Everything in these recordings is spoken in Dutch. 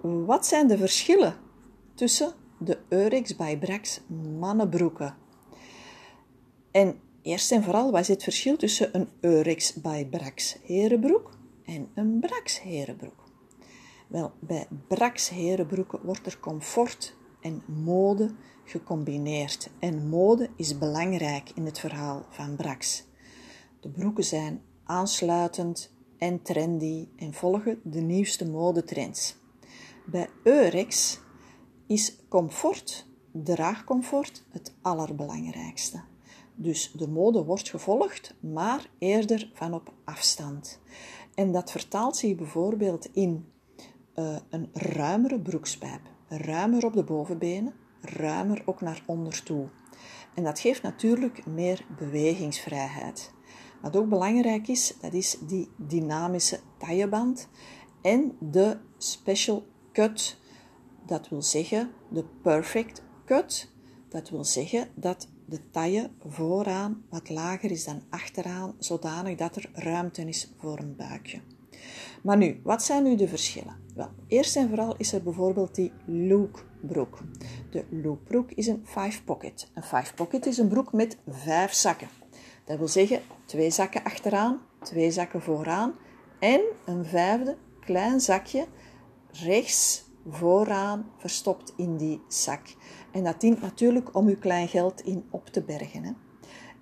wat zijn de verschillen tussen de Eurex by Brax mannenbroeken? En eerst en vooral, wat is het verschil tussen een Eurex by Brax herenbroek en een Brax herenbroek? Wel, bij Brax herenbroeken wordt er comfort en mode gecombineerd. En mode is belangrijk in het verhaal van Brax. De broeken zijn aansluitend en trendy en volgen de nieuwste modetrends. Bij Eurex is comfort, draagcomfort, het allerbelangrijkste. Dus de mode wordt gevolgd, maar eerder van op afstand. En dat vertaalt zich bijvoorbeeld in uh, een ruimere broekspijp, ruimer op de bovenbenen, ruimer ook naar onder toe. En dat geeft natuurlijk meer bewegingsvrijheid. Wat ook belangrijk is, dat is die dynamische tailleband en de special cut. Dat wil zeggen de perfect cut. Dat wil zeggen dat de taille vooraan wat lager is dan achteraan, zodanig dat er ruimte is voor een buikje. Maar nu, wat zijn nu de verschillen? Wel, eerst en vooral is er bijvoorbeeld die lookbroek. De lookbroek is een five pocket. Een five pocket is een broek met vijf zakken. Dat wil zeggen twee zakken achteraan, twee zakken vooraan en een vijfde klein zakje rechts vooraan verstopt in die zak. En dat dient natuurlijk om uw klein geld in op te bergen. Hè.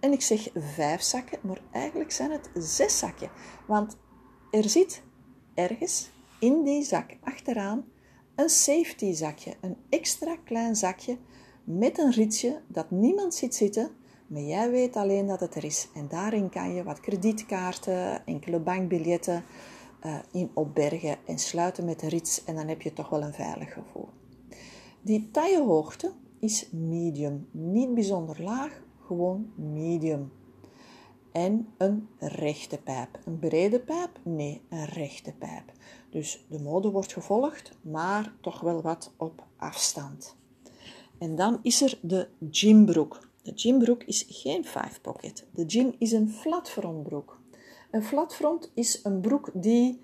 En ik zeg vijf zakken, maar eigenlijk zijn het zes zakken. Want er zit ergens in die zak achteraan een safety zakje, een extra klein zakje met een ritsje dat niemand ziet zitten, maar jij weet alleen dat het er is. En daarin kan je wat kredietkaarten, enkele bankbiljetten uh, in opbergen en sluiten met de rits en dan heb je toch wel een veilig gevoel. Die taillehoogte is medium, niet bijzonder laag, gewoon medium en een rechte pijp. Een brede pijp? Nee, een rechte pijp. Dus de mode wordt gevolgd, maar toch wel wat op afstand. En dan is er de gymbroek. De gymbroek is geen five pocket. De gym is een flatfrontbroek. Een flatfront is een broek die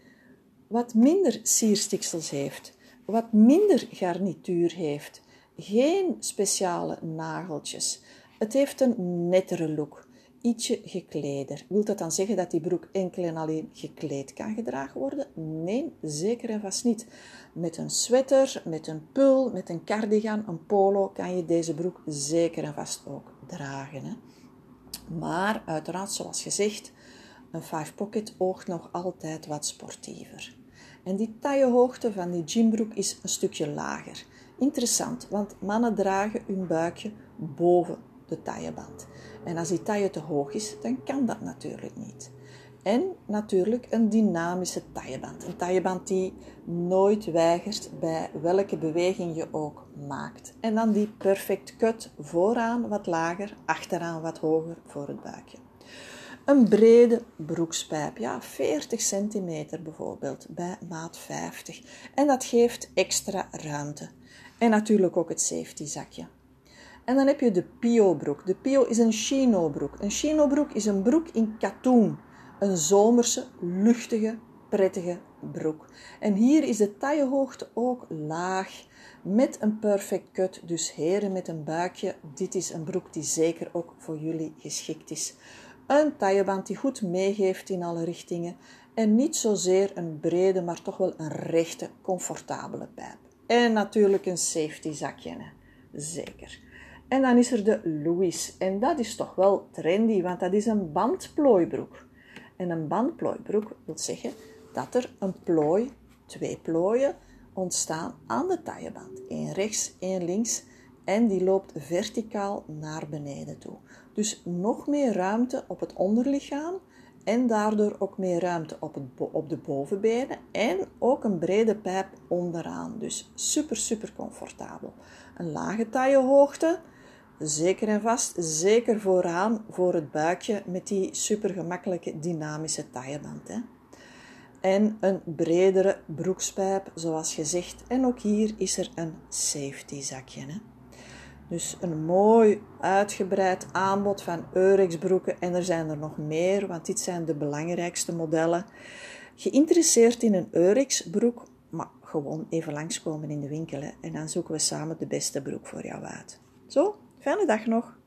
wat minder sierstiksels heeft, wat minder garnituur heeft, geen speciale nageltjes. Het heeft een nettere look ietsje gekleder. Wilt dat dan zeggen dat die broek enkel en alleen gekleed kan gedragen worden? Nee, zeker en vast niet. Met een sweater, met een pul, met een cardigan, een polo kan je deze broek zeker en vast ook dragen. Hè? Maar uiteraard, zoals gezegd, een five pocket oogt nog altijd wat sportiever. En die taillehoogte van die gymbroek is een stukje lager. Interessant, want mannen dragen hun buikje boven de tailleband. En als die taille te hoog is, dan kan dat natuurlijk niet. En natuurlijk een dynamische tailleband. Een tailleband die nooit weigert bij welke beweging je ook maakt. En dan die perfect cut vooraan wat lager, achteraan wat hoger voor het buikje. Een brede broekspijp, ja, 40 centimeter bijvoorbeeld, bij maat 50. En dat geeft extra ruimte. En natuurlijk ook het safety zakje. En dan heb je de Pio-broek. De Pio is een chino-broek. Een chino-broek is een broek in katoen. Een zomerse, luchtige, prettige broek. En hier is de taillehoogte ook laag, met een perfect cut. Dus heren met een buikje, dit is een broek die zeker ook voor jullie geschikt is. Een tailleband die goed meegeeft in alle richtingen. En niet zozeer een brede, maar toch wel een rechte, comfortabele pijp. En natuurlijk een safety zakje, zeker. En dan is er de Louis. En dat is toch wel trendy, want dat is een bandplooibroek. En een bandplooibroek wil zeggen dat er een plooi, twee plooien, ontstaan aan de tailleband. Eén rechts, één links. En die loopt verticaal naar beneden toe. Dus nog meer ruimte op het onderlichaam en daardoor ook meer ruimte op, het, op de bovenbenen en ook een brede pijp onderaan. Dus super, super comfortabel. Een lage taillehoogte, Zeker en vast, zeker vooraan voor het buikje met die super gemakkelijke dynamische tailleband. Hè. En een bredere broekspijp, zoals gezegd. En ook hier is er een safety zakje. Dus een mooi uitgebreid aanbod van Eurex broeken. En er zijn er nog meer, want dit zijn de belangrijkste modellen. Geïnteresseerd in een Eurex broek? maar gewoon even langskomen in de winkel en dan zoeken we samen de beste broek voor jou uit. Zo, fijne dag nog.